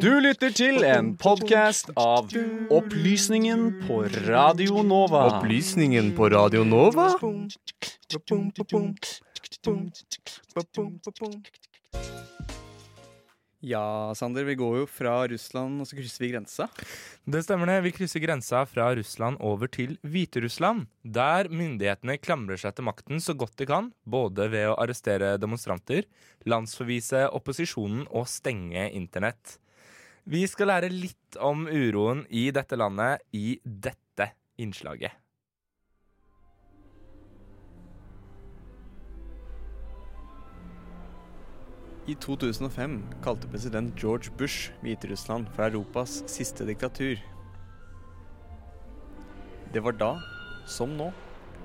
Du lytter til en podkast av Opplysningen på Radio Nova. Opplysningen på Radio Nova? Ja, Sander, vi går jo fra Russland, og så krysser vi grensa. Det stemmer det. Vi krysser grensa fra Russland over til Hviterussland, der myndighetene klamrer seg til makten så godt de kan, både ved å arrestere demonstranter, landsforvise opposisjonen og stenge internett. Vi skal lære litt om uroen i dette landet i dette innslaget. I 2005 kalte president George Bush Hviterussland for Europas siste diktatur. Det var da, som nå,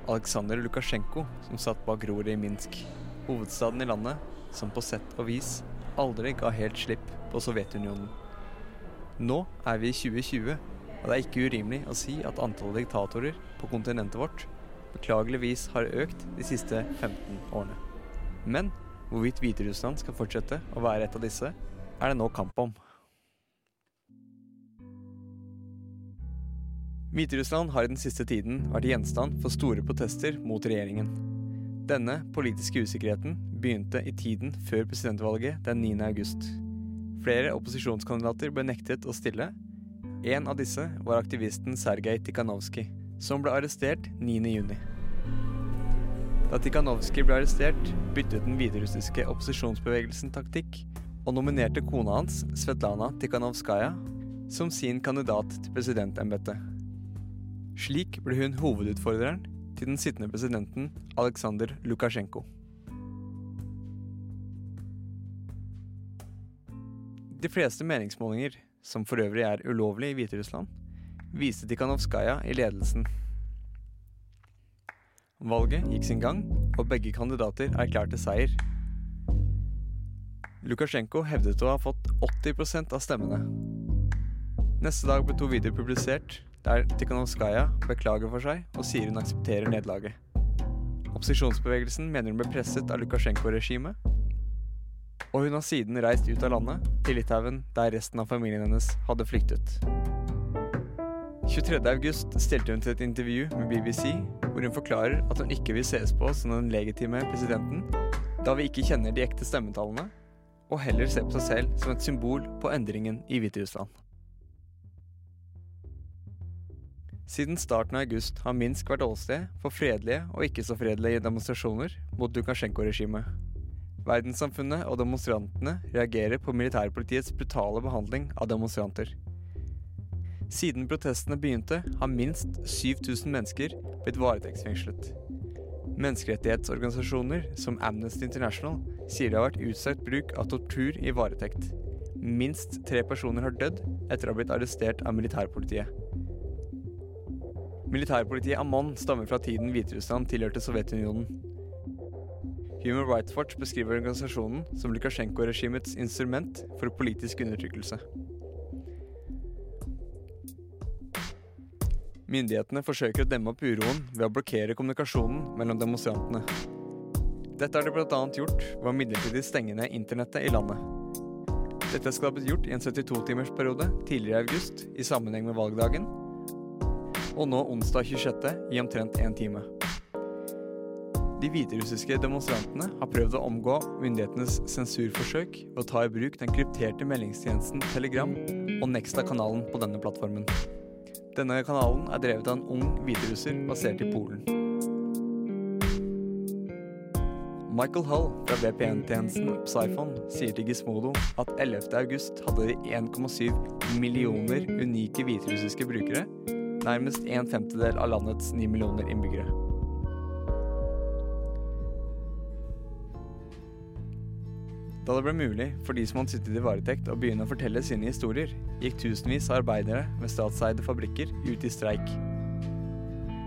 Aleksandr Lukasjenko som satt bak roret i Minsk, hovedstaden i landet som på sett og vis aldri ga helt slipp på Sovjetunionen. Nå er vi i 2020, og det er ikke urimelig å si at antallet diktatorer på kontinentet vårt beklageligvis har økt de siste 15 årene. Men hvorvidt Hviterussland skal fortsette å være et av disse, er det nå kamp om. Hviterussland har i den siste tiden vært gjenstand for store protester mot regjeringen. Denne politiske usikkerheten begynte i tiden før presidentvalget den 9. august. Flere opposisjonskandidater ble nektet å stille. En av disse var aktivisten Sergej Tikhanovskij, som ble arrestert 9. juni. Da Tikhanovskij ble arrestert, byttet den hviterussiske opposisjonsbevegelsen taktikk og nominerte kona hans, Svetlana Tikhanovskaja, som sin kandidat til presidentembetet. Slik ble hun hovedutfordreren til den sittende presidenten Aleksandr Lukasjenko. De fleste meningsmålinger, som for øvrig er ulovlig i Hviterussland, viste Tikhanovskaja i ledelsen. Valget gikk sin gang, og begge kandidater erklærte seier. Lukasjenko hevdet å ha fått 80% av stemmene. Neste dag ble to videoer publisert der Tikhanovskaja beklager for seg og sier hun aksepterer nederlaget. Opposisjonsbevegelsen mener hun ble presset av Lukasjenko-regimet, og hun har siden reist ut av landet, til Litauen, der resten av familien hennes hadde flyktet. 23.8 stilte hun til et intervju med BBC, hvor hun forklarer at hun ikke vil ses på som den legitime presidenten, da vi ikke kjenner de ekte stemmetallene, og heller ser på seg selv som et symbol på endringen i Hviterussland. Siden starten av august har Minsk vært åsted for fredelige og ikke så fredelige demonstrasjoner mot Lukasjenko-regimet. Verdenssamfunnet og demonstrantene reagerer på militærpolitiets brutale behandling av demonstranter. Siden protestene begynte, har minst 7000 mennesker blitt varetektsfengslet. Menneskerettighetsorganisasjoner som Amnesty International sier det har vært utstrakt bruk av tortur i varetekt. Minst tre personer har dødd etter å ha blitt arrestert av militærpolitiet. Militærpolitiet Amman stammer fra tiden Hviterussland tilhørte Sovjetunionen. Human Rights Watch beskriver organisasjonen som Lukasjenko-regimets instrument for politisk undertrykkelse. Myndighetene forsøker å demme opp uroen ved å blokkere kommunikasjonen mellom demonstrantene. Dette har de bl.a. gjort ved å midlertidig stenge ned internettet i landet. Dette skal ha blitt gjort i en 72-timersperiode tidligere i august i sammenheng med valgdagen, og nå onsdag 26. i omtrent én time. De hviterussiske demonstrantene har prøvd å omgå myndighetenes sensurforsøk ved å ta i bruk den krypterte meldingstjenesten Telegram og Nexta-kanalen på denne plattformen. Denne kanalen er drevet av en ung hviterusser basert i Polen. Michael Hull fra VPN-tjenesten Psyphon sier til Gizmodo at 11. august hadde de 1,7 millioner unike hviterussiske brukere, nærmest en femtedel av landets 9 millioner innbyggere. Da det ble mulig for de som hadde sittet i varetekt å begynne å fortelle sine historier, gikk tusenvis av arbeidere ved statseide fabrikker ut i streik.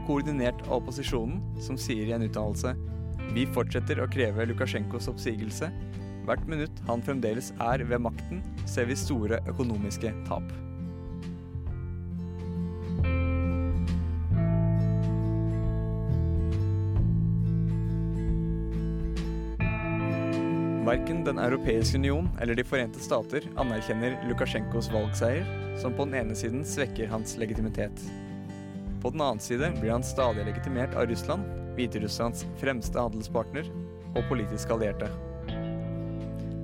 Koordinert av opposisjonen, som sier i en uttalelse vi fortsetter å kreve Lukasjenkos oppsigelse. Hvert minutt han fremdeles er ved makten, ser vi store økonomiske tap. Verken Den europeiske union eller De forente stater anerkjenner Lukasjenkos valgseier, som på den ene siden svekker hans legitimitet. På den annen side blir han stadig legitimert av Russland, Hviterusslands fremste handelspartner og politiske allierte.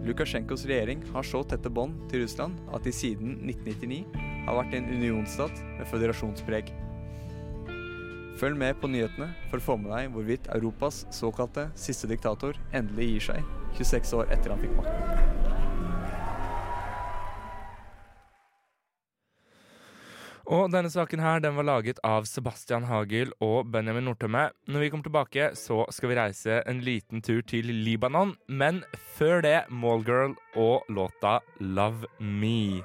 Lukasjenkos regjering har så tette bånd til Russland at de siden 1999 har vært en unionsstat med føderasjonspreg. Følg med på nyhetene for å få med deg hvorvidt Europas såkalte siste diktator endelig gir seg 26 år etter han fikk makten. Og denne saken her, den var laget av Sebastian Hagel og Benjamin Nordtømme. Når vi kommer tilbake, så skal vi reise en liten tur til Libanon. Men før det, Mallgirl og låta Love Me.